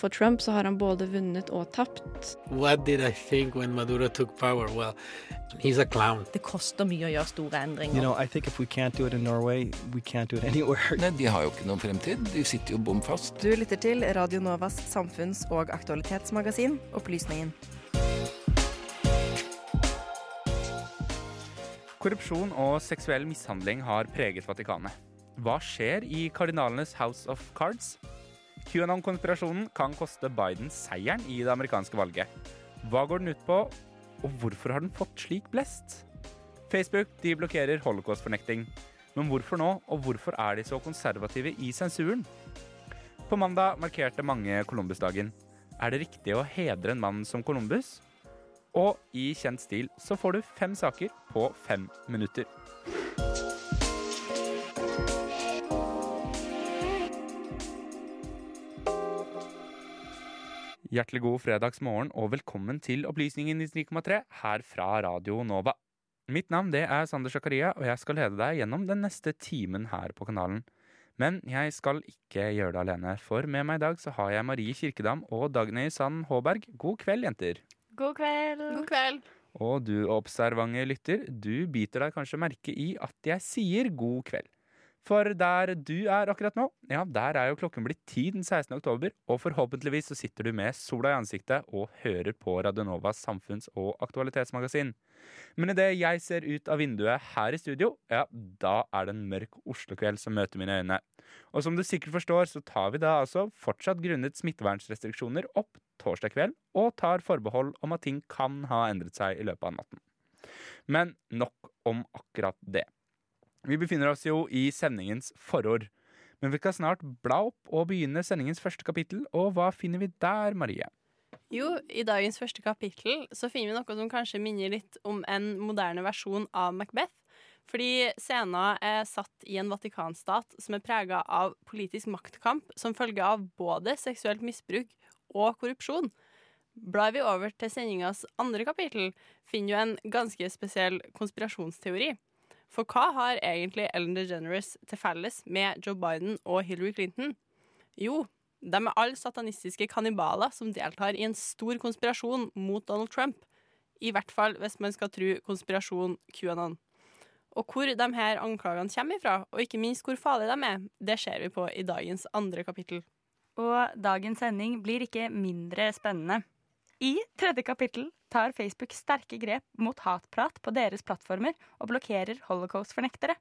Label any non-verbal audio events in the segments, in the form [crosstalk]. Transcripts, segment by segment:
for Trump så har han både vunnet og tapt. What did I think when Maduro took power? Well, he's a clown. Det koster mye å gjøre store endringer. You know, I think if we can't do it in Norway, we can't do it [laughs] anywhere. Nei, De har jo ikke noen fremtid. De sitter jo bom fast. Du lytter til Radio Novas samfunns- og aktualitetsmagasin Opplysningen. Korrupsjon og seksuell mishandling har preget Vatikanet. Hva skjer i kardinalenes House of Cards? QAnon-konspirasjonen kan koste Biden seieren i det amerikanske valget. Hva går den ut på, og hvorfor har den fått slik blest? Facebook de blokkerer holocaust-fornekting. Men hvorfor nå, og hvorfor er de så konservative i sensuren? På mandag markerte mange Columbus-dagen. Er det riktig å hedre en mann som Columbus? Og i kjent stil så får du fem saker på fem minutter. Hjertelig god fredagsmorgen og velkommen til Opplysningen 99,3 her fra Radio Nova. Mitt navn det er Sander Zakaria, og jeg skal lede deg gjennom den neste timen her på kanalen. Men jeg skal ikke gjøre det alene, for med meg i dag så har jeg Marie Kirkedam og Dagny Sand Håberg. God kveld, jenter. God kveld. God kveld. Og du observante lytter, du biter deg kanskje merke i at jeg sier god kveld. For der du er akkurat nå, ja, der er jo klokken blitt ti den 16. oktober, og forhåpentligvis så sitter du med sola i ansiktet og hører på Radionovas samfunns- og aktualitetsmagasin. Men idet jeg ser ut av vinduet her i studio, ja, da er det en mørk Oslo-kveld som møter mine øyne. Og som du sikkert forstår, så tar vi da altså fortsatt grunnet smittevernsrestriksjoner opp torsdag kveld, og tar forbehold om at ting kan ha endret seg i løpet av natten. Men nok om akkurat det. Vi befinner oss jo i sendingens forord. Men vi skal snart bla opp og begynne sendingens første kapittel, og hva finner vi der, Marie? Jo, i dagens første kapittel så finner vi noe som kanskje minner litt om en moderne versjon av Macbeth. Fordi scenen er satt i en vatikanstat som er prega av politisk maktkamp som følge av både seksuelt misbruk og korrupsjon. Blar vi over til sendingas andre kapittel, finner vi en ganske spesiell konspirasjonsteori. For hva har egentlig Ellen DeGeneres til felles med Joe Biden og Hillary Clinton? Jo, de er alle satanistiske kannibaler som deltar i en stor konspirasjon mot Donald Trump. I hvert fall hvis man skal tro konspirasjon QAnon. Og hvor de her anklagene kommer ifra, og ikke minst hvor farlige de er, det ser vi på i dagens andre kapittel. Og dagens sending blir ikke mindre spennende. I tredje kapittel tar Facebook sterke grep mot hatprat på deres plattformer og blokkerer holocaust-fornektere.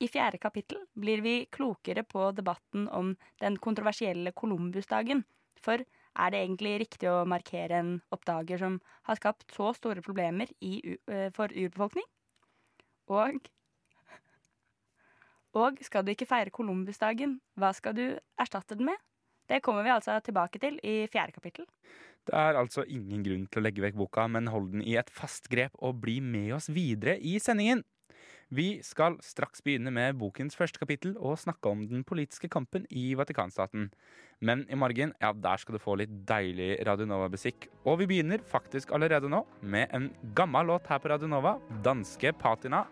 I fjerde kapittel blir vi klokere på debatten om den kontroversielle Columbus-dagen. For er det egentlig riktig å markere en oppdager som har skapt så store problemer i, for urbefolkning? Og Og skal du ikke feire Columbus-dagen, hva skal du erstatte den med? Det kommer vi altså tilbake til i fjerde kapittel. Det er altså ingen grunn til å legge vekk boka, men hold den i et fast grep og bli med oss videre i sendingen. Vi skal straks begynne med bokens første kapittel og snakke om den politiske kampen i Vatikanstaten. Men i margen, ja, der skal du få litt deilig Radionova-musikk. Og vi begynner faktisk allerede nå med en gammel låt her på Radionova. Danske Patina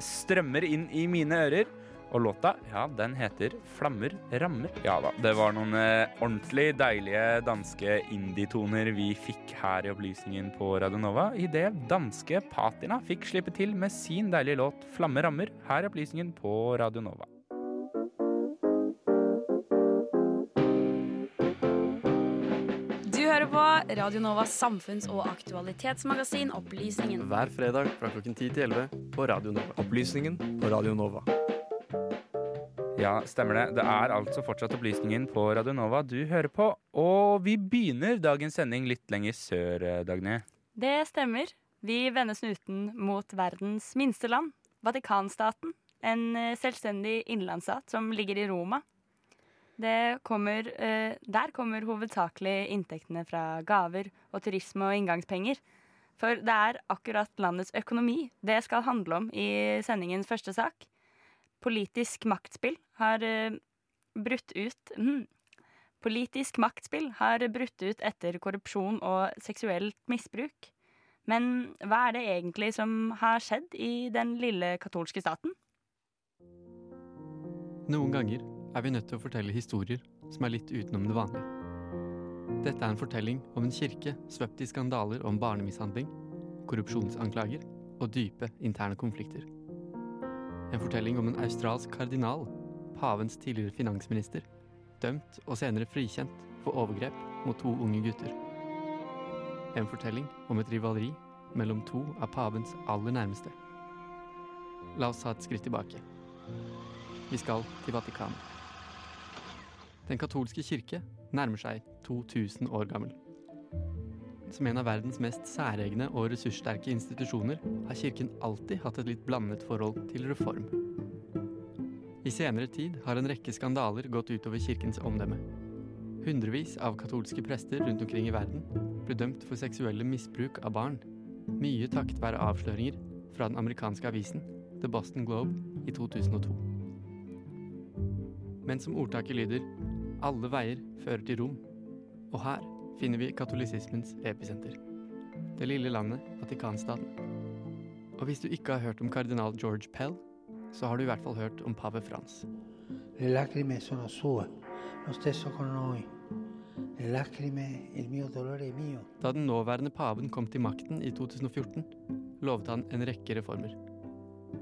strømmer inn i mine ører. Og låta, ja, den heter 'Flammer rammer'. Ja da, det var noen eh, ordentlig deilige danske indietoner vi fikk her i opplysningen på Radionova idet danske Patina fikk slippe til med sin deilige låt 'Flamme rammer' her i opplysningen på Radionova. Du hører på Radio Novas samfunns- og aktualitetsmagasin Opplysningen. Hver fredag fra klokken 10 til 11 på Radio Nova. Opplysningen på Radio Nova. Ja, stemmer det. Det er altså fortsatt opplysningen på Radionova du hører på. Og vi begynner dagens sending litt lenger sør, Dagny. Det stemmer. Vi vender snuten mot verdens minste land, Vatikanstaten. En eh, selvstendig innlandsstat som ligger i Roma. Kommer, eh, der kommer hovedsakelig inntektene fra gaver og turisme og inngangspenger. For det er akkurat landets økonomi det skal handle om i sendingens første sak. Politisk maktspill har uh, brutt ut mm, Politisk maktspill har brutt ut etter korrupsjon og seksuelt misbruk. Men hva er det egentlig som har skjedd i den lille katolske staten? Noen ganger er vi nødt til å fortelle historier som er litt utenom det vanlige. Dette er en fortelling om en kirke svøpt i skandaler om barnemishandling, korrupsjonsanklager og dype interne konflikter. En fortelling om en australsk kardinal, pavens tidligere finansminister, dømt og senere frikjent for overgrep mot to unge gutter. En fortelling om et rivaleri mellom to av pavens aller nærmeste. La oss ta et skritt tilbake. Vi skal til Vatikanet. Den katolske kirke nærmer seg 2000 år gammel. Som en av verdens mest særegne og ressurssterke institusjoner har kirken alltid hatt et litt blandet forhold til reform. I senere tid har en rekke skandaler gått utover kirkens omdømme. Hundrevis av katolske prester rundt omkring i verden ble dømt for seksuelle misbruk av barn, mye takket være avsløringer fra den amerikanske avisen The Boston Globe i 2002. Men som ordtaket lyder alle veier fører til Rom. Og her finner vi katolisismens episenter. Det lille landet Vatikanstaten. Og hvis du ikke har hørt om kardinal George Pell, så har du i hvert fall hørt om pave Frans. Le lacrime sono sue, lo stesso con noi. Le lacrime, il mio dolore mio. Da den nåværende paven kom til makten i 2014, lovet han en rekke reformer.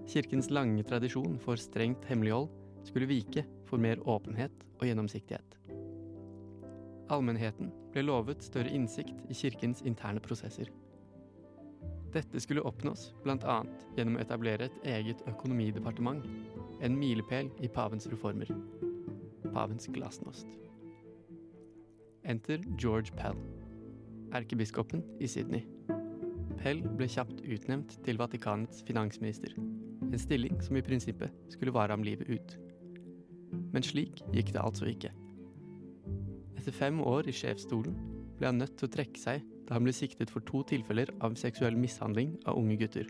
Kirkens lange tradisjon for strengt hemmelighold skulle vike for mer åpenhet og gjennomsiktighet. Allmennheten ble lovet større innsikt i kirkens interne prosesser. Dette skulle oppnås bl.a. gjennom å etablere et eget økonomidepartement, en milepæl i pavens reformer. Pavens glasnost. Enter George Pell, erkebiskopen i Sydney. Pell ble kjapt utnevnt til Vatikanets finansminister, en stilling som i prinsippet skulle vare ham livet ut. Men slik gikk det altså ikke. Etter fem år i sjefsstolen ble han nødt til å trekke seg da han ble siktet for to tilfeller av seksuell mishandling av unge gutter.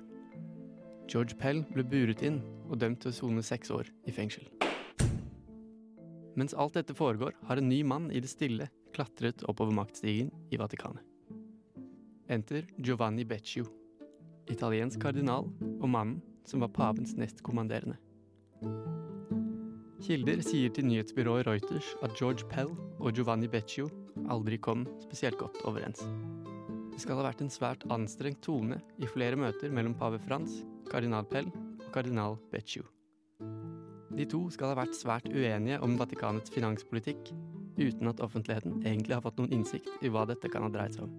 George Pell ble buret inn og dømt til å sone seks år i fengsel. Mens alt dette foregår, har en ny mann i det stille klatret oppover maktstigen i Vatikanet. Enter Giovanni Beccio, italiensk kardinal og mannen som var pavens nestkommanderende. Kilder sier til nyhetsbyrået Reuters at George Pell og Giovanni Beccio aldri kom spesielt godt overens. Det skal ha vært en svært anstrengt tone i flere møter mellom pave Frans, kardinal Pell og kardinal Beccio. De to skal ha vært svært uenige om Vatikanets finanspolitikk, uten at offentligheten egentlig har fått noen innsikt i hva dette kan ha dreid seg om.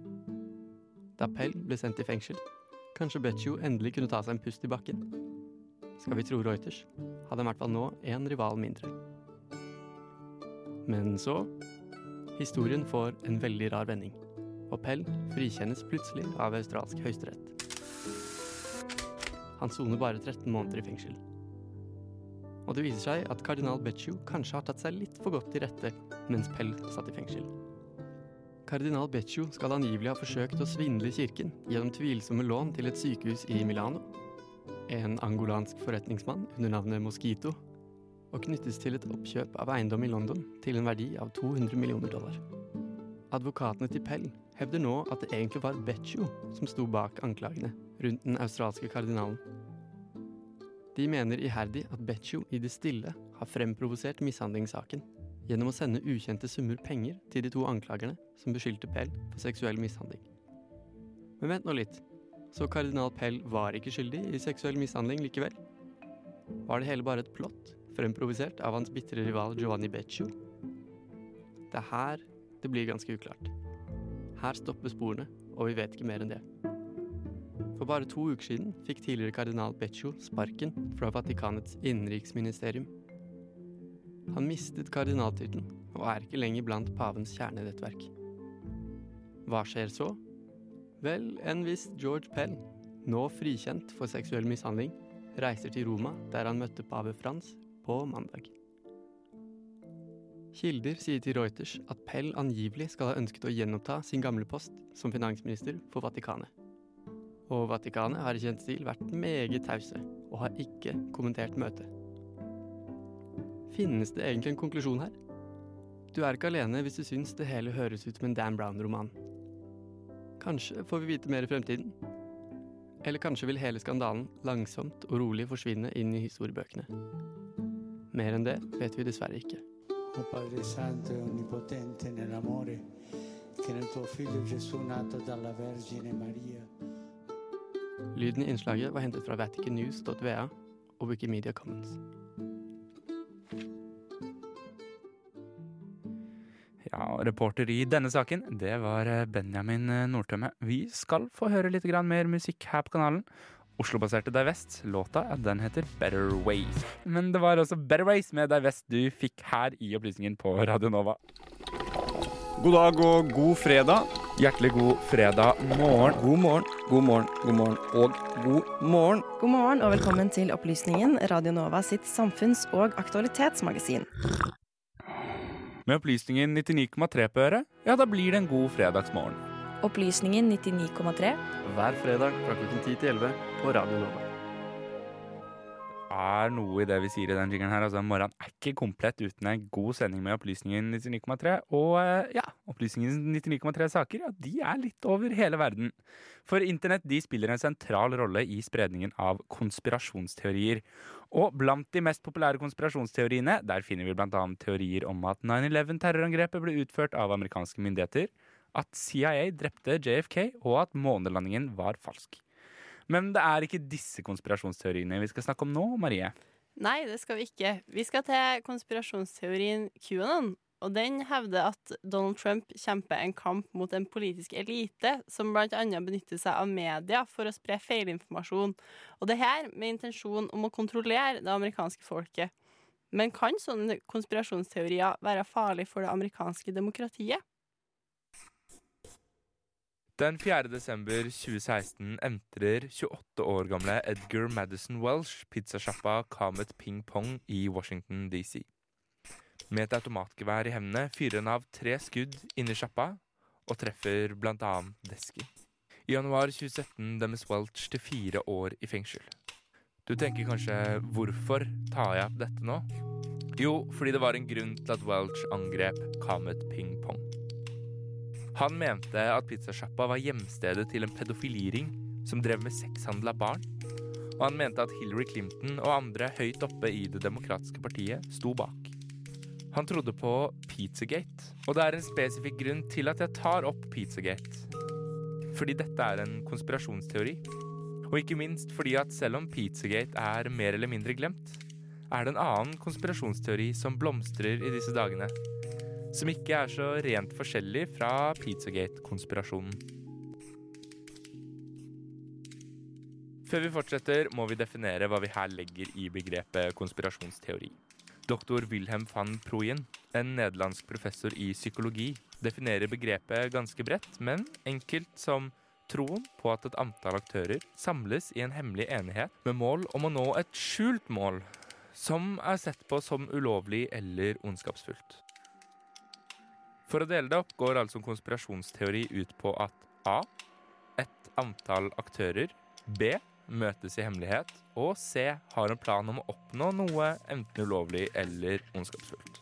Da Pell ble sendt i fengsel, kanskje Beccio endelig kunne ta seg en pust i bakken. Skal vi tro Reuters, hadde han i hvert fall nå én rival mindre. Men så Historien får en veldig rar vending, og Pell frikjennes plutselig av australsk høyesterett. Han soner bare 13 måneder i fengsel. Og det viser seg at kardinal Becciu kanskje har tatt seg litt for godt til rette mens Pell satt i fengsel. Kardinal Becciu skal angivelig ha forsøkt å svindle kirken gjennom tvilsomme lån til et sykehus i Milano. En angolansk forretningsmann under navnet Mosquito og knyttes til et oppkjøp av eiendom i London til en verdi av 200 millioner dollar. Advokatene til Pell hevder nå at det egentlig var Beccio som sto bak anklagene rundt den australske kardinalen. De mener iherdig at Beccio i det stille har fremprovosert mishandlingssaken gjennom å sende ukjente summer penger til de to anklagerne som beskyldte Pell for seksuell mishandling. Men vent nå litt. Så kardinal Pell var ikke skyldig i seksuell mishandling likevel? Var det hele bare et plott fremprovisert av hans bitre rival Giovanni Beccio. Det er her det blir ganske uklart. Her stopper sporene, og vi vet ikke mer enn det. For bare to uker siden fikk tidligere kardinal Beccio sparken fra Vatikanets innenriksministerium. Han mistet kardinaltittelen og er ikke lenger blant pavens kjernenettverk. Hva skjer så? Vel, en viss George Pell, nå frikjent for seksuell mishandling, reiser til Roma, der han møtte pave Frans på mandag. Kilder sier til Reuters at Pell angivelig skal ha ønsket å gjenoppta sin gamle post som finansminister for Vatikanet. Og Vatikanet har i kjent stil vært meget tause og har ikke kommentert møtet. Finnes det egentlig en konklusjon her? Du er ikke alene hvis du syns det hele høres ut som en Dan Brown-roman. Kanskje får vi vite mer i fremtiden? Eller kanskje vil hele skandalen langsomt og rolig forsvinne inn i historiebøkene. Mer enn det vet vi dessverre ikke. O Padre Santo e Onnipotente nell'amore, che nel tuo figlio Gesù nato dalla Vergine Maria Lyden i innslaget var hentet fra vaticannews.va og Wikimedia Commons. Ja, og reporter i denne saken, det var eh, Benjamin eh, Nordtømme. Vi skal få høre litt mer musikk her på kanalen. Oslo-baserte Dei West. Låta den heter Better Ways. Men det var også Better Ways med Dei West du fikk her i opplysningen på Radio Nova. God dag og god fredag. Hjertelig god fredag morgen. God morgen, god morgen, god morgen og god morgen. God morgen og velkommen til Opplysningen, Radio Nova sitt samfunns- og aktualitetsmagasin. Med opplysningen 99,3 på øret, ja, da blir det en god fredagsmorgen. Opplysningen 99,3. Hver fredag fra klokken 10 til 11 på Radio Nova. Er noe i det vi sier i den jingeren her. Altså, morgenen er ikke komplett uten en god sending med Opplysningen 99,3. Og eh, ja, Opplysningen 99,3 saker, ja, de er litt over hele verden. For internett de spiller en sentral rolle i spredningen av konspirasjonsteorier. Og blant de mest populære konspirasjonsteoriene, der finner vi annet teorier om at 9-11-terrorangrepet ble utført av amerikanske myndigheter, at CIA drepte JFK, og at månelandingen var falsk. Men det er ikke disse konspirasjonsteoriene vi skal snakke om nå, Marie. Nei, det skal vi ikke. Vi skal til konspirasjonsteorien QAnon. Og den hevder at Donald Trump kjemper en kamp mot en politisk elite som bl.a. benytter seg av media for å spre feilinformasjon. Og det her med intensjon om å kontrollere det amerikanske folket. Men kan sånne konspirasjonsteorier være farlig for det amerikanske demokratiet? Den 4. desember 2016 entrer 28 år gamle Edgar Madison Welsh pizzasjappa Comet Ping Pong i Washington DC. Med et automatgevær i hendene fyrer han av tre skudd inni sjappa og treffer bl.a. Desky. I januar 2017 dømmes Welch til fire år i fengsel. Du tenker kanskje hvorfor tar jeg opp dette nå? Jo, fordi det var en grunn til at Welch angrep Comet Ping Pong. Han mente at pizzasjappa var hjemstedet til en pedofiliring som drev med sexhandel av barn. Og han mente at Hillary Clinton og andre høyt oppe i Det demokratiske partiet sto bak. Han trodde på Pizzagate, og det er en spesifikk grunn til at jeg tar opp Pizzagate. Fordi dette er en konspirasjonsteori. Og ikke minst fordi at selv om Pizzagate er mer eller mindre glemt, er det en annen konspirasjonsteori som blomstrer i disse dagene som ikke er så rent forskjellig fra Pizzagate-konspirasjonen. Før vi fortsetter, må vi definere hva vi her legger i begrepet konspirasjonsteori. Doktor Wilhelm van Proyen, en nederlandsk professor i psykologi, definerer begrepet ganske bredt, men enkelt som troen på at et antall aktører samles i en hemmelig enighet med mål om å nå et skjult mål, som er sett på som ulovlig eller ondskapsfullt. For å dele det opp går altså en konspirasjonsteori ut på at A. Et antall aktører. B. Møtes i hemmelighet. Og C. Har en plan om å oppnå noe enten ulovlig eller ondskapsfullt.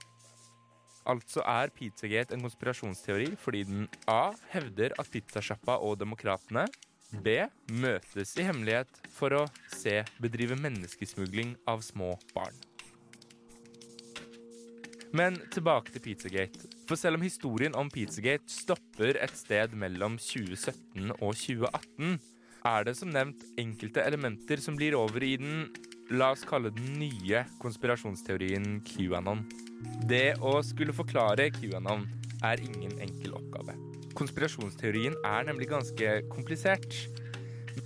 Altså er Pizzagate en konspirasjonsteori fordi den A. Hevder at pizzasjappa og demokratene B. Møtes i hemmelighet for å C. Bedrive menneskesmugling av små barn. Men tilbake til Pizzagate. For selv om historien om Pizzagate stopper et sted mellom 2017 og 2018, er det som nevnt enkelte elementer som blir over i den La oss kalle den nye konspirasjonsteorien QAnon. Det å skulle forklare QAnon er ingen enkel oppgave. Konspirasjonsteorien er nemlig ganske komplisert.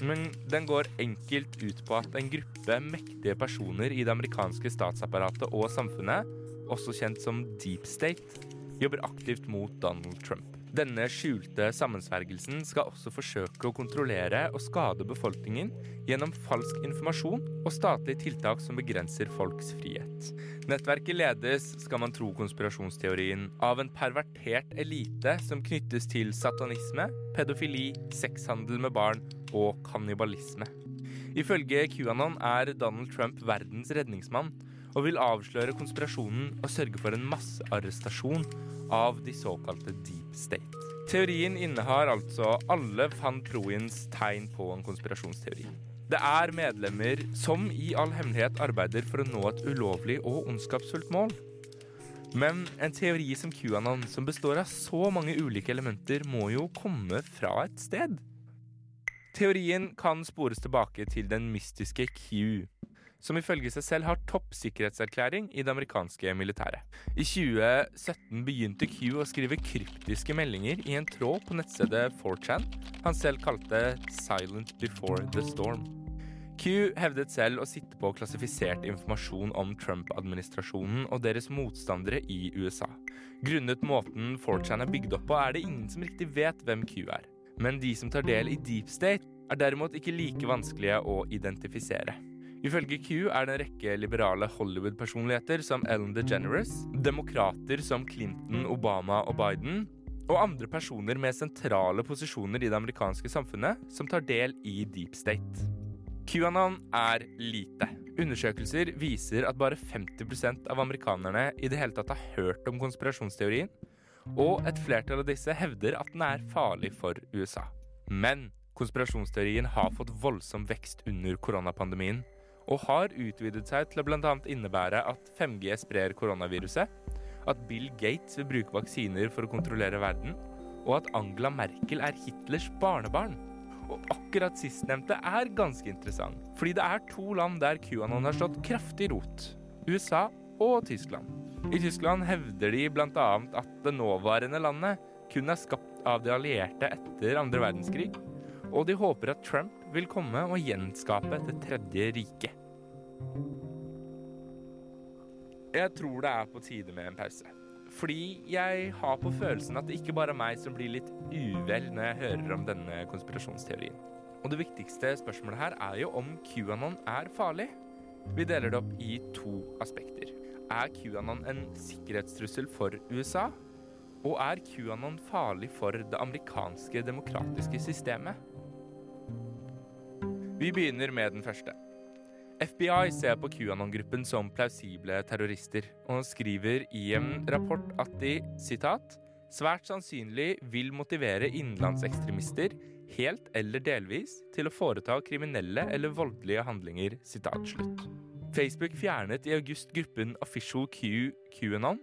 Men den går enkelt ut på at en gruppe mektige personer i det amerikanske statsapparatet og samfunnet også kjent som Deep State, jobber aktivt mot Donald Trump. Denne skjulte sammensvergelsen skal også forsøke å kontrollere og skade befolkningen gjennom falsk informasjon og statlige tiltak som begrenser folks frihet. Nettverket ledes, skal man tro konspirasjonsteorien, av en pervertert elite som knyttes til satanisme, pedofili, sexhandel med barn og kannibalisme. Ifølge QAnon er Donald Trump verdens redningsmann og vil avsløre konspirasjonen og sørge for en massearrestasjon av de såkalte deep state. Teorien innehar altså alle van Proiens tegn på en konspirasjonsteori. Det er medlemmer som i all hemmelighet arbeider for å nå et ulovlig og ondskapsfullt mål. Men en teori som QAnon, som består av så mange ulike elementer, må jo komme fra et sted. Teorien kan spores tilbake til den mystiske Q, som ifølge seg selv har toppsikkerhetserklæring i det amerikanske militæret. I 2017 begynte Q å skrive kryptiske meldinger i en tråd på nettstedet 4chan han selv kalte 'Silent Before the Storm'. Q hevdet selv å sitte på klassifisert informasjon om Trump-administrasjonen og deres motstandere i USA. Grunnet måten 4chan er bygd opp på, er det ingen som riktig vet hvem Q er. Men de som tar del i deep state, er derimot ikke like vanskelige å identifisere. Ifølge Q er det en rekke liberale Hollywood-personligheter som Ellen DeGeneres, demokrater som Clinton, Obama og Biden, og andre personer med sentrale posisjoner i det amerikanske samfunnet som tar del i deep state. QAnon er lite. Undersøkelser viser at bare 50% av amerikanerne i det hele tatt har hørt om konspirasjonsteorien, og et flertall av disse hevder at den er farlig for USA. Men konspirasjonsteorien har fått voldsom vekst under koronapandemien, og har utvidet seg til å bl.a. innebære at 5G sprer koronaviruset, at Bill Gates vil bruke vaksiner for å kontrollere verden, og at Angela Merkel er Hitlers barnebarn. Og akkurat sistnevnte er ganske interessant, fordi det er to land der QAnon har slått kraftig rot. USA og Tyskland. I Tyskland hevder de bl.a. at det nåværende landet kun er skapt av de allierte etter andre verdenskrig, og de håper at Trump vil komme og gjenskape Det tredje riket. Jeg tror det er på tide med en pause. Fordi jeg har på følelsen at det ikke bare er meg som blir litt uvel når jeg hører om denne konspirasjonsteorien. Og det viktigste spørsmålet her er jo om QAnon er farlig. Vi deler det opp i to aspekter. Er QAnon en sikkerhetstrussel for USA? Og er QAnon farlig for det amerikanske demokratiske systemet? Vi begynner med den første. FBI ser på QAnon-gruppen som plausible terrorister, og skriver i en rapport at de sitat, svært sannsynlig vil motivere innenlandsekstremister helt eller delvis til å foreta kriminelle eller voldelige handlinger. Sitat slutt. Facebook fjernet i august gruppen Official Q QAnon,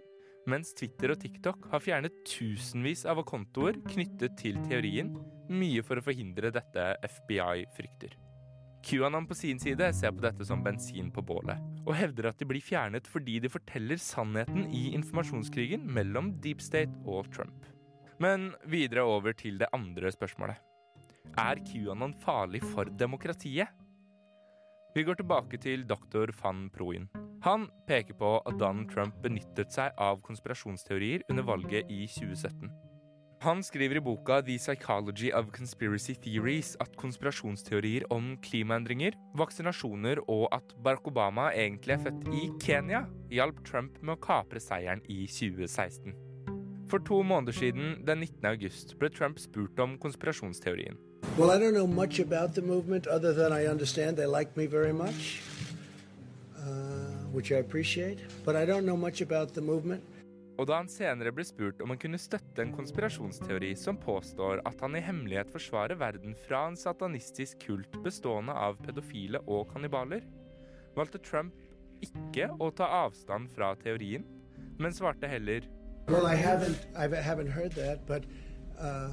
mens Twitter og TikTok har fjernet tusenvis av kontoer knyttet til teorien, mye for å forhindre dette FBI frykter. QAnon på sin side ser på dette som bensin på bålet, og hevder at de blir fjernet fordi de forteller sannheten i informasjonskrigen mellom Deep State og Trump. Men videre over til det andre spørsmålet. Er QAnon farlig for demokratiet? Vi går tilbake til doktor van Proin. Han peker på at Donald Trump benyttet seg av konspirasjonsteorier under valget i 2017. Han skriver i boka The Psychology of Conspiracy Theories at konspirasjonsteorier om klimaendringer, vaksinasjoner og at Barack Obama egentlig er født i Kenya, hjalp Trump med å kapre seieren i 2016. For to måneder siden, den 19. august, ble Trump spurt om konspirasjonsteorien. Well, I don't know much about the movement other than I understand they like me very much, uh, which I appreciate. But I don't know much about the movement. Og da han senere ble spurt om han kunne støtte en konspirasjonsteori som påstår at han i hemmelighet forsvarer verden fra en satanistisk kult bestående av pedofile og kannibaler, valgte Trump ikke å ta avstand fra teorien, men svarte heller Well, I haven't, I haven't heard that, but uh,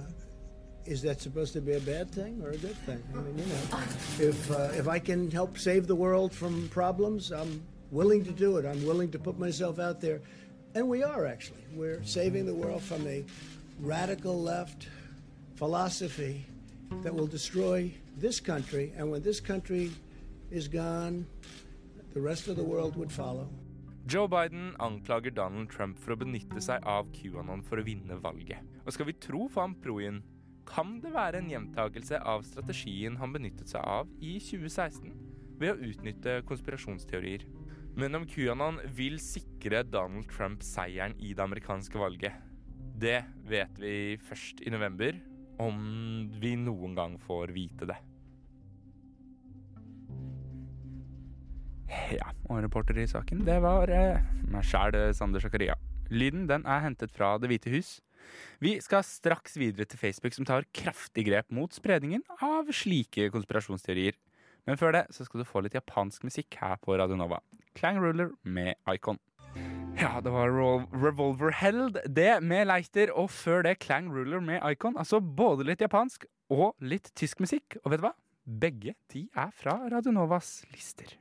is that supposed to be a bad thing or a good thing? I mean, you know, if uh, if I can help save the world from problems, I'm willing to do it. I'm willing to put myself out there, and we are actually. We're saving the world from a radical left philosophy that will destroy this country, and when this country is gone, the rest of the world would follow. Joe Biden anklager Donald Trump for å benytte seg av QAnon for å vinne valget. Og skal vi tro van Proin, kan det være en gjentakelse av strategien han benyttet seg av i 2016 ved å utnytte konspirasjonsteorier. Men om QAnon vil sikre Donald Trump seieren i det amerikanske valget, det vet vi først i november, om vi noen gang får vite det. Ja, og reporter i saken, det var eh, meg sjæl, Sander Zakaria. Lyden den er hentet fra Det hvite hus. Vi skal straks videre til Facebook, som tar kraftig grep mot spredningen av slike konspirasjonsteorier. Men før det så skal du få litt japansk musikk her på Radio Nova. Clang Ruler med Icon. Ja, det var Revolver Held, det med Leiter, og før det Clang Ruler med Icon. Altså både litt japansk og litt tysk musikk. Og vet du hva? Begge de er fra Radionovas lister.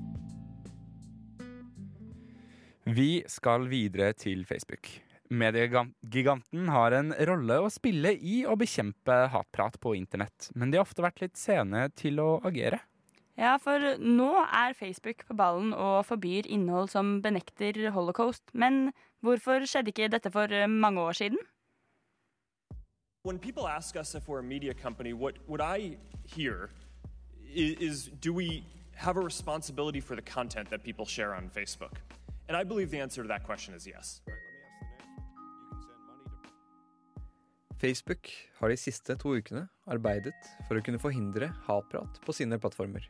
Vi skal videre til Facebook. Mediegiganten har en rolle å spille i å bekjempe hatprat på internett, men de har ofte vært litt sene til å agere. Ja, for nå er Facebook på ballen og forbyr innhold som benekter holocaust. Men hvorfor skjedde ikke dette for eh, mange år siden? When people ask us if we're a media company, what, what I hear is, is do we have a responsibility for the content that people share on Facebook? And I believe the answer to that question is yes. Facebook har de siste to ukene arbeidet for å kunne forhindre hatprat på sine plattformer.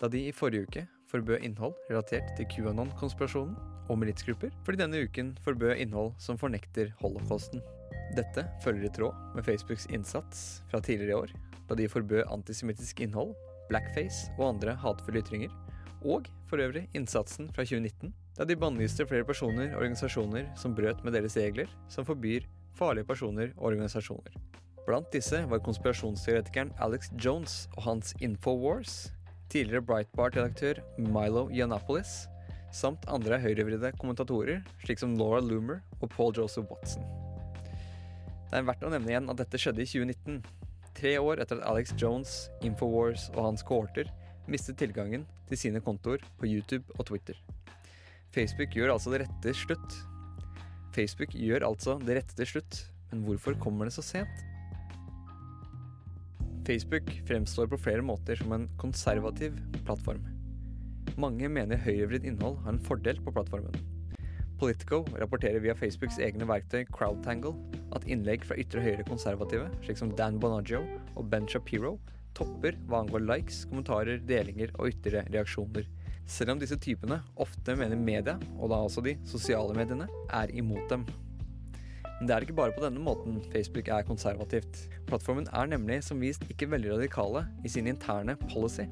Da de i forrige uke forbød innhold relatert til QAnon-konspirasjonen og militsgrupper, fordi denne uken forbød innhold som fornekter holocausten. Dette følger i tråd med Facebooks innsats fra tidligere i år, da de forbød antisemittisk innhold, blackface og andre hatefulle ytringer, og for øvrig innsatsen fra 2019, da de bannlyste flere personer og organisasjoner som brøt med deres regler, som forbyr farlige personer og organisasjoner. Blant disse var konspirasjonsteoretikeren Alex Jones og hans Infowars, tidligere Breitbart-redaktør Milo Yiannopoulos, samt andre høyrevridde kommentatorer, slik som Laura Loomer og Paul Joseph Watson. Det er verdt å nevne igjen at dette skjedde i 2019, tre år etter at Alex Jones, Infowars og hans kohorter mistet tilgangen til sine kontoer på YouTube og Twitter. Facebook gjør altså det rette til slutt. Facebook gjør altså det rette til slutt, men hvorfor kommer det så sent? Facebook fremstår på flere måter som en konservativ plattform. Mange mener høyrevridd innhold har en fordel på plattformen. Politico rapporterer via Facebooks egne verktøy Crowdtangle at innlegg fra ytre høyre konservative, slik som Dan Bonaggio og Ben Shapiro, topper hva angår likes, kommentarer, delinger og ytre reaksjoner. Selv om disse typene ofte mener media, og da også de sosiale mediene, er imot dem. Men det er ikke bare på denne måten Facebook er konservativt. Plattformen er nemlig som vist ikke veldig radikale i sin interne policy.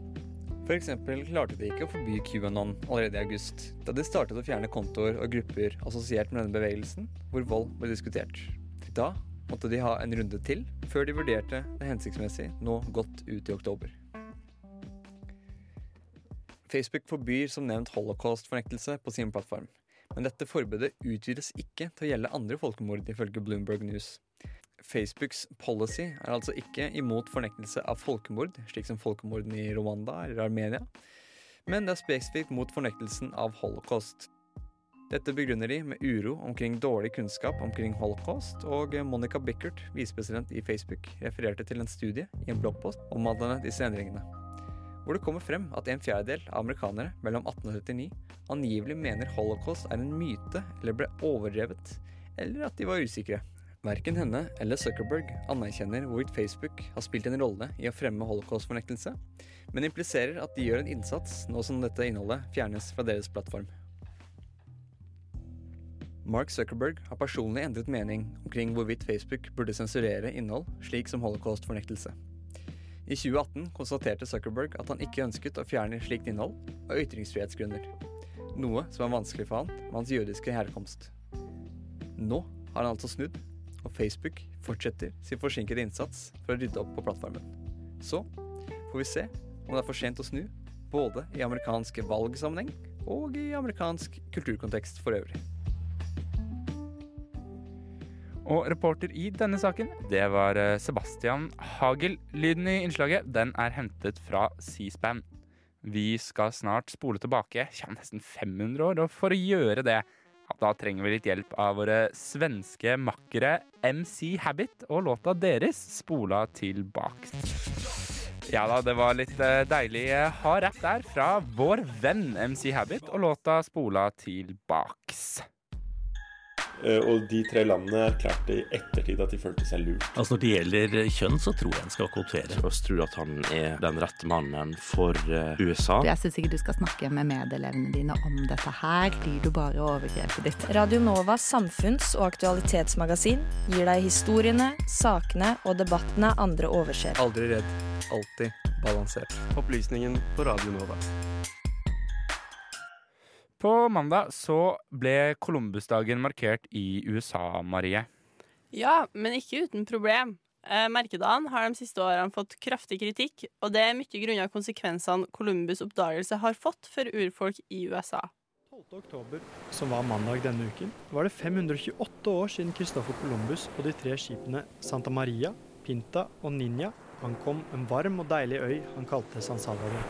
F.eks. klarte de ikke å forby QAnon allerede i august, da de startet å fjerne kontoer og grupper assosiert med denne bevegelsen, hvor vold ble diskutert. Da måtte de ha en runde til, før de vurderte det hensiktsmessig nå godt ut i oktober. Facebook forbyr som nevnt holocaust-fornektelse på sin plattform, men dette forbudet utvides ikke til å gjelde andre folkemord, ifølge Bloomberg News. Facebooks policy er altså ikke imot fornektelse av folkemord, slik som folkemordene i Rwanda eller Armenia, men det er spesifikt mot fornektelsen av holocaust. Dette begrunner de med uro omkring dårlig kunnskap omkring holocaust, og Monica Bickert, visepresident i Facebook, refererte til en studie i en bloggpost omhandlende disse endringene, hvor det kommer frem at en fjerdedel av amerikanere mellom 1879 angivelig mener holocaust er en myte eller ble overdrevet, eller at de var usikre. Verken henne eller Zuckerberg anerkjenner hvorvidt Facebook har spilt en rolle i å fremme holocaust-fornektelse, men impliserer at de gjør en innsats nå som dette innholdet fjernes fra deres plattform. Mark Zuckerberg har personlig endret mening omkring hvorvidt Facebook burde sensurere innhold slik som holocaust-fornektelse. I 2018 konstaterte Zuckerberg at han ikke ønsket å fjerne slikt innhold av ytringsfrihetsgrunner, noe som er vanskelig for han med hans jødiske herkomst. Nå har han altså snudd, og Facebook fortsetter sin forsinkede innsats for å rydde opp på plattformen. Så får vi se om det er for sent å snu, både i amerikansk valgsammenheng og i amerikansk kulturkontekst for øvrig. Og reporter i denne saken, det var eh, Sebastian Hagel. Lyden i innslaget den er hentet fra C-SPAN. Vi skal snart spole tilbake ja, nesten 500 år, og for å gjøre det da trenger vi litt hjelp av våre svenske makkere MC Habit og låta deres spola tilbake. Ja da, det var litt eh, deilig eh, hard rapp der fra vår venn MC Habit og låta spola tilbaks. Eh, Og de tre landene erklærte i ettertid at de følte seg lurt. Altså Når det gjelder kjønn, så tror jeg en skal kvotere. Jeg tror at han er den rette mannen for eh, USA. Jeg syns ikke du skal snakke med medelevene dine om dette her. Blir du bare overgrepet ditt. Radio Novas samfunns- og aktualitetsmagasin gir deg historiene, sakene og debattene andre overser. Aldri redd, alltid balansert. Opplysningen på Radio Nova. På mandag så ble Columbusdagen markert i USA, Marie. Ja, men ikke uten problem. Eh, Merkedagen har de siste årene fått kraftig kritikk, og det er mye grunnet konsekvensene Columbus' oppdagelse har fått for urfolk i USA. 12. oktober, som var mandag denne uken, var det 528 år siden Christoffer Columbus og de tre skipene Santa Maria, Pinta og Ninja ankom en varm og deilig øy han kalte San Salvador.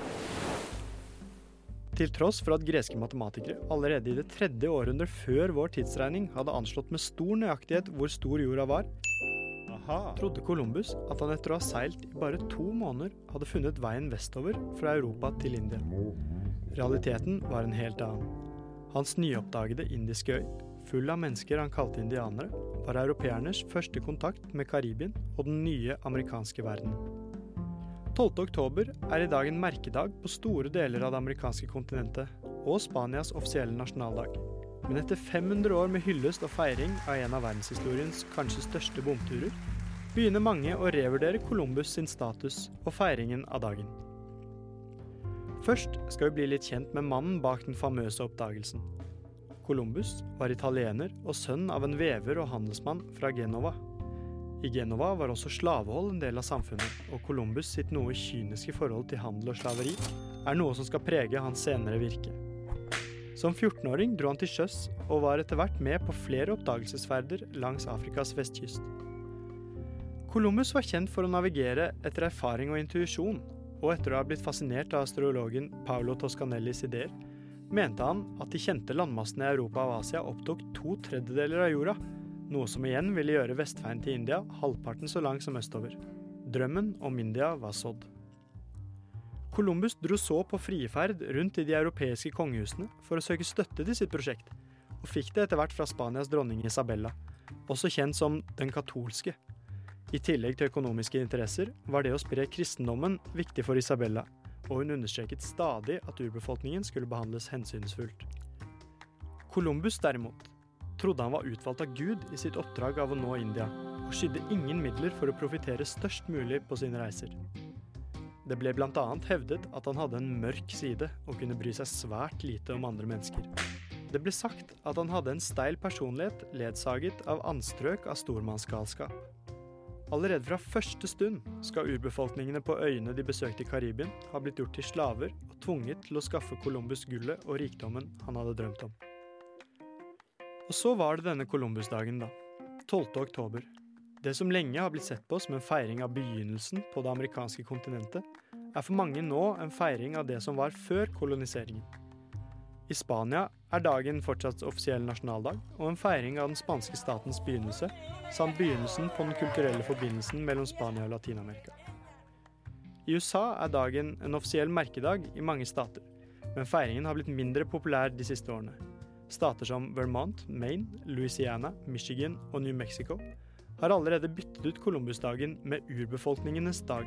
Til tross for at greske matematikere allerede i det tredje århundret før vår tidsregning hadde anslått med stor nøyaktighet hvor stor jorda var, trodde Columbus at han etter å ha seilt i bare to måneder hadde funnet veien vestover fra Europa til India. Realiteten var en helt annen. Hans nyoppdagede indiske øy, full av mennesker han kalte indianere, var europeernes første kontakt med Karibien og den nye amerikanske verden. 12. oktober er i dag en merkedag på store deler av det amerikanske kontinentet, og Spanias offisielle nasjonaldag. Men etter 500 år med hyllest og feiring av en av verdenshistoriens kanskje største bomturer, begynner mange å revurdere Columbus sin status og feiringen av dagen. Først skal vi bli litt kjent med mannen bak den famøse oppdagelsen. Columbus var italiener og sønn av en vever og handelsmann fra Genova. I Genova var også slavehold en del av samfunnet, og Columbus sitt noe kyniske forhold til handel og slaveri er noe som skal prege hans senere virke. Som 14-åring dro han til sjøs, og var etter hvert med på flere oppdagelsesferder langs Afrikas vestkyst. Columbus var kjent for å navigere etter erfaring og intuisjon, og etter å ha blitt fascinert av astrologen Paolo Toscanellis ideer, mente han at de kjente landmassene i Europa og Asia opptok to tredjedeler av jorda, noe som igjen ville gjøre vestveien til India halvparten så lang som østover. Drømmen om India var sådd. Columbus dro så på frieferd rundt i de europeiske kongehusene for å søke støtte til sitt prosjekt, og fikk det etter hvert fra Spanias dronning Isabella, også kjent som den katolske. I tillegg til økonomiske interesser var det å spre kristendommen viktig for Isabella, og hun understreket stadig at urbefolkningen skulle behandles hensynsfullt. Columbus derimot trodde han var utvalgt av Gud i sitt oppdrag av å nå India, og skydde ingen midler for å profitere størst mulig på sine reiser. Det ble bl.a. hevdet at han hadde en mørk side og kunne bry seg svært lite om andre mennesker. Det ble sagt at han hadde en steil personlighet ledsaget av anstrøk av stormannsgalskap. Allerede fra første stund skal urbefolkningene på øyene de besøkte i Karibien, ha blitt gjort til slaver og tvunget til å skaffe Columbus gullet og rikdommen han hadde drømt om. Og så var det denne Columbus-dagen, da. 12. oktober. Det som lenge har blitt sett på som en feiring av begynnelsen på det amerikanske kontinentet, er for mange nå en feiring av det som var før koloniseringen. I Spania er dagen fortsatt offisiell nasjonaldag, og en feiring av den spanske statens begynnelse, samt begynnelsen på den kulturelle forbindelsen mellom Spania og Latin-Amerika. I USA er dagen en offisiell merkedag i mange stater, men feiringen har blitt mindre populær de siste årene. Stater som Vermont, Maine, Louisiana, Michigan og New Mexico har allerede byttet ut Columbus-dagen med urbefolkningenes dag.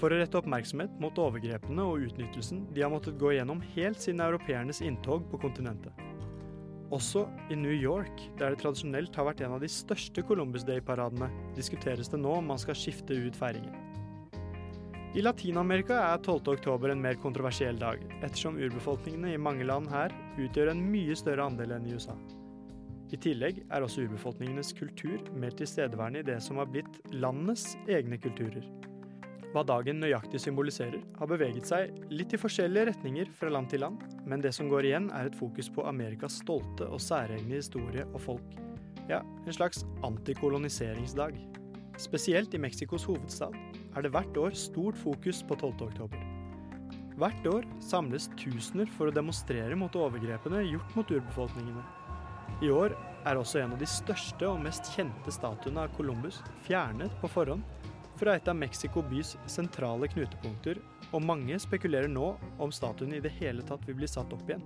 For å rette oppmerksomhet mot overgrepene og utnyttelsen de har måttet gå gjennom helt siden europeernes inntog på kontinentet. Også i New York, der det tradisjonelt har vært en av de største Columbus Day-paradene, diskuteres det nå om man skal skifte ut feiringen. I Latin-Amerika er 12. oktober en mer kontroversiell dag, ettersom urbefolkningene i mange land her utgjør en mye større andel enn i USA. I tillegg er også urbefolkningenes kultur mer tilstedeværende i det som har blitt landenes egne kulturer. Hva dagen nøyaktig symboliserer, har beveget seg litt i forskjellige retninger fra land til land, men det som går igjen er et fokus på Amerikas stolte og særegne historie og folk. Ja, en slags antikoloniseringsdag. Spesielt i Mexicos hovedstad er det hvert år stort fokus på 12. oktober. Hvert år samles tusener for å demonstrere mot overgrepene gjort mot urbefolkningene. I år er også en av de største og mest kjente statuene av Columbus fjernet på forhånd fra et av Mexico bys sentrale knutepunkter, og mange spekulerer nå om statuen i det hele tatt vil bli satt opp igjen.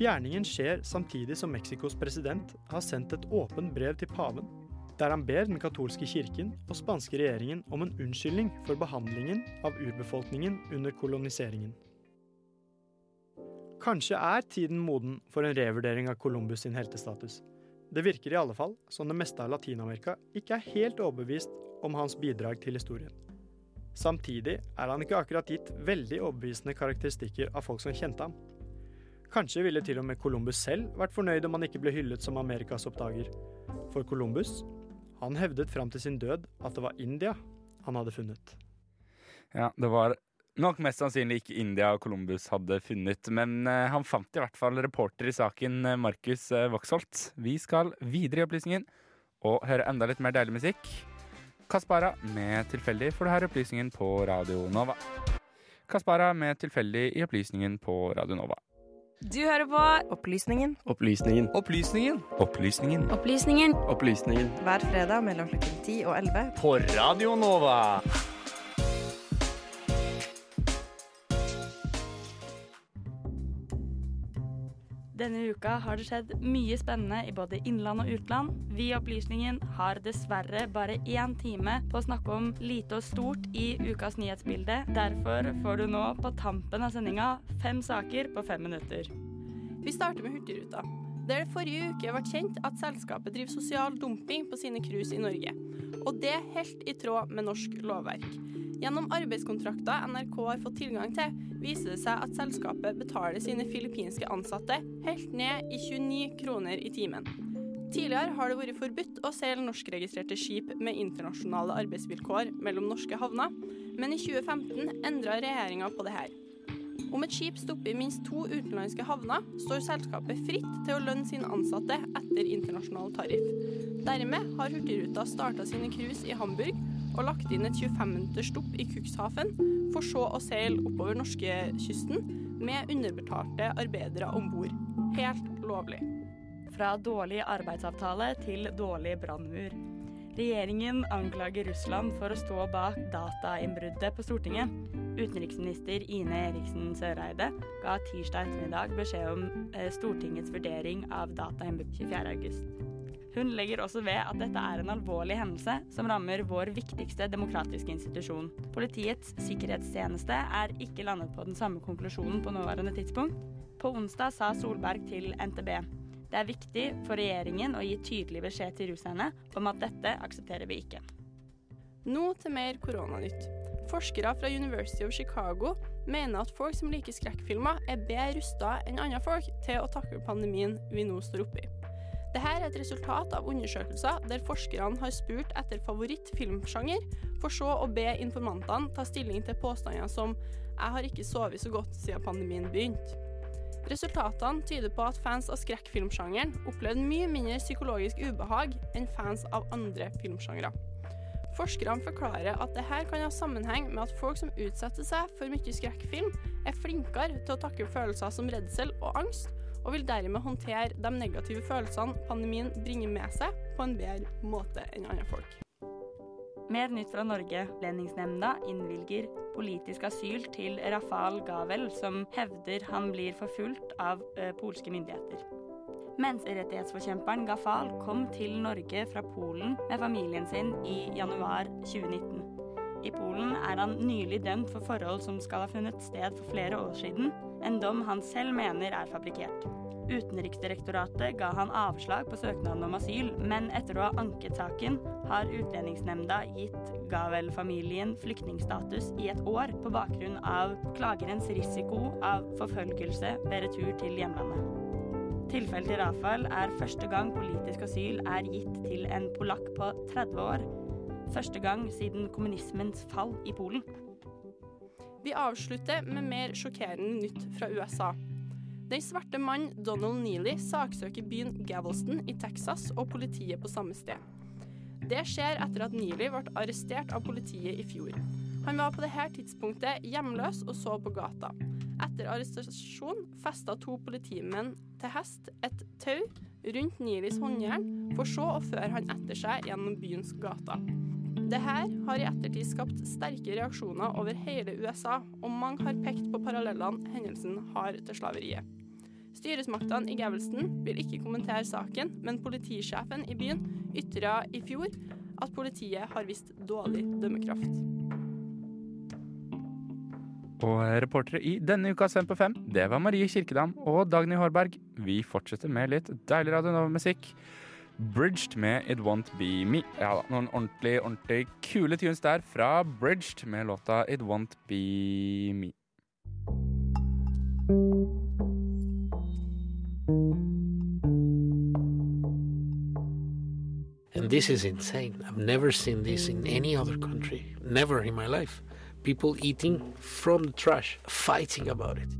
Fjerningen skjer samtidig som Mexicos president har sendt et åpent brev til paven, der han ber den katolske kirken og spanske regjeringen om en unnskyldning for behandlingen av urbefolkningen under koloniseringen. Kanskje er tiden moden for en revurdering av Columbus sin heltestatus. Det virker i alle fall som det meste av Latin-Amerika ikke er helt overbevist om hans bidrag til historien. Samtidig er han ikke akkurat gitt veldig overbevisende karakteristikker av folk som kjente ham. Kanskje ville til og med Columbus selv vært fornøyd om han ikke ble hyllet som Amerikas oppdager. For Columbus, han hevdet fram til sin død at det var India han hadde funnet. Ja, det var nok mest sannsynlig ikke India og Columbus hadde funnet, men eh, han fant i hvert fall reporter i saken, eh, Markus Voxholt. Voksholt. Vi skal videre i opplysningen og høre enda litt mer deilig musikk. Kaspara med Tilfeldig får du her opplysningen på Radio Nova. Kaspara med Tilfeldig i opplysningen på Radio Nova. Du hører på Opplysningen Opplysningen. Opplysningen. Opplysningen. Opplysningen Opplysningen. hver fredag mellom klokken 10 og 11 På Radio Nova. Denne uka har det skjedd mye spennende i både innland og utland. Vi i Opplysningen har dessverre bare én time på å snakke om lite og stort i ukas nyhetsbilde. Derfor får du nå på tampen av sendinga fem saker på fem minutter. Vi starter med Hurtigruta. Der det forrige uke ble kjent at selskapet driver sosial dumping på sine cruise i Norge. Og det helt i tråd med norsk lovverk. Gjennom arbeidskontrakter NRK har fått tilgang til, viser det seg at selskapet betaler sine filippinske ansatte helt ned i 29 kroner i timen. Tidligere har det vært forbudt å seile norskregistrerte skip med internasjonale arbeidsvilkår mellom norske havner, men i 2015 endra regjeringa på det her. Om et skip stopper i minst to utenlandske havner, står selskapet fritt til å lønne sine ansatte etter internasjonal tariff. Dermed har Hurtigruta starta sine cruise i Hamburg og lagt inn et 25 minutters stopp i Cuxhaven, for så å seile oppover norskekysten med underbetalte arbeidere om bord. Helt lovlig. Fra dårlig arbeidsavtale til dårlig brannmur. Regjeringen anklager Russland for å stå bak datainnbruddet på Stortinget. Utenriksminister Ine Eriksen Søreide ga tirsdag ettermiddag beskjed om eh, Stortingets vurdering av datainnbruddet 24.8. Hun legger også ved at dette er en alvorlig hendelse som rammer vår viktigste demokratiske institusjon. Politiets sikkerhetstjeneste er ikke landet på den samme konklusjonen på nåværende tidspunkt. På onsdag sa Solberg til NTB det er viktig for regjeringen å gi tydelig beskjed til russerne om at dette aksepterer vi ikke. Nå til mer koronanytt. Forskere fra University of Chicago mener at folk som liker skrekkfilmer, er bedre rusta enn andre folk til å takle pandemien vi nå står oppi. Dette er et resultat av undersøkelser der forskerne har spurt etter favorittfilmsjanger, for så å be informantene ta stilling til påstander som 'jeg har ikke sovet så godt siden pandemien begynte'. Resultatene tyder på at fans av skrekkfilmsjangeren opplevde mye mindre psykologisk ubehag enn fans av andre filmsjangre. Forskerne forklarer at dette kan ha sammenheng med at folk som utsetter seg for mye skrekkfilm, er flinkere til å takle følelser som redsel og angst, og vil dermed håndtere de negative følelsene pandemien bringer med seg, på en bedre måte enn andre folk. Mer nytt fra Norge. Lendingsnemnda innvilger politisk asyl til Rafal Gavel, som hevder han blir forfulgt av polske myndigheter. Menneskerettighetsforkjemperen Gafal kom til Norge fra Polen med familien sin i januar 2019. I Polen er han nylig dømt for forhold som skal ha funnet sted for flere år siden, en dom han selv mener er fabrikkert. Utenriksdirektoratet ga han avslag på søknaden om asyl, men etter å ha anket saken, har Utlendingsnemnda gitt Gavel-familien flyktningstatus i et år på bakgrunn av klagerens risiko av forfølgelse ved retur til hjemlandet. Tilfellet til Rafael er første gang politisk asyl er gitt til en polakk på 30 år. Første gang siden kommunismens fall i Polen. Vi avslutter med mer sjokkerende nytt fra USA. Den svarte mannen Donald Neely saksøker byen Galveston i Texas og politiet på samme sted. Det skjer etter at Neely ble arrestert av politiet i fjor. Han var på dette tidspunktet hjemløs og så på gata. Etter arrestasjon festa to politimenn til hest et tau rundt Neelys håndjern, for så å føre han etter seg gjennom byens gater. Dette har i ettertid skapt sterke reaksjoner over hele USA, og mange har pekt på parallellene hendelsen har til slaveriet. Styresmaktene i Galveston vil ikke kommentere saken, men politisjefen i byen ytra i fjor at politiet har vist dårlig dømmekraft. Og reportere i denne ukas Fem på fem, det var Marie Kirkedam og Dagny Hårberg. Vi fortsetter med litt deilig Radio Nova-musikk. Bridged med It Won't Be Me. Ja da, noen ordentlig, ordentlig kule tunes der fra Bridged med låta It Won't Be Me. And this is insane. I've never seen this in any other country. Never in my life. People eating from the trash, fighting about it.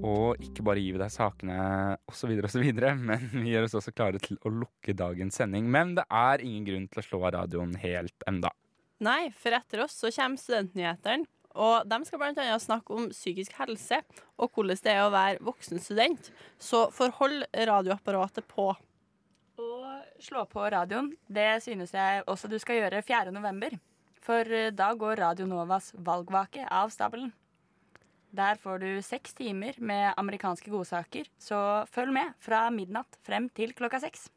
Og ikke bare gir vi deg sakene osv., osv., [laughs] men vi gjør oss også klare til å lukke dagens sending. Men det er ingen grunn til å slå av radioen helt enda. Nei, for etter oss så kommer studentnyhetene. Og de skal bl.a. snakke om psykisk helse og hvordan det er å være voksen student. Så forhold radioapparatet på. Og slå på radioen, det synes jeg også du skal gjøre 4. november. For eh, da går Radio Novas valgvake av stabelen. Der får du seks timer med amerikanske godsaker, så følg med fra midnatt frem til klokka seks.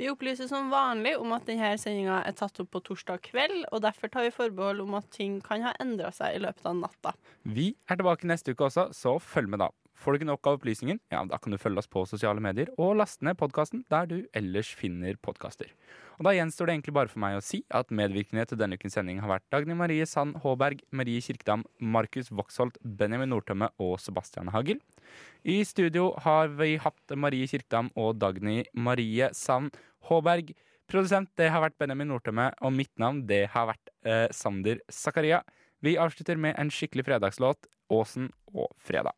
Vi opplyser som vanlig om at denne sendinga er tatt opp på torsdag kveld, og derfor tar vi forbehold om at ting kan ha endra seg i løpet av natta. Vi er tilbake neste uke også, så følg med da. Får du ikke nok av opplysningen, ja, da kan du følge oss på sosiale medier og laste ned podkasten der du ellers finner podkaster. Og Da gjenstår det egentlig bare for meg å si at medvirkende til denne ukens sending har vært Dagny Marie Sand Håberg, Marie Kirkedam, Markus Voksholt, Benjamin Nordtømme og Sebastian Hagel. I studio har vi hatt Marie Kirkedam og Dagny Marie Sand Håberg. Produsent det har vært Benjamin Nordtømme, og mitt navn det har vært eh, Sander Zakaria. Vi avslutter med en skikkelig fredagslåt, Åsen og fredag.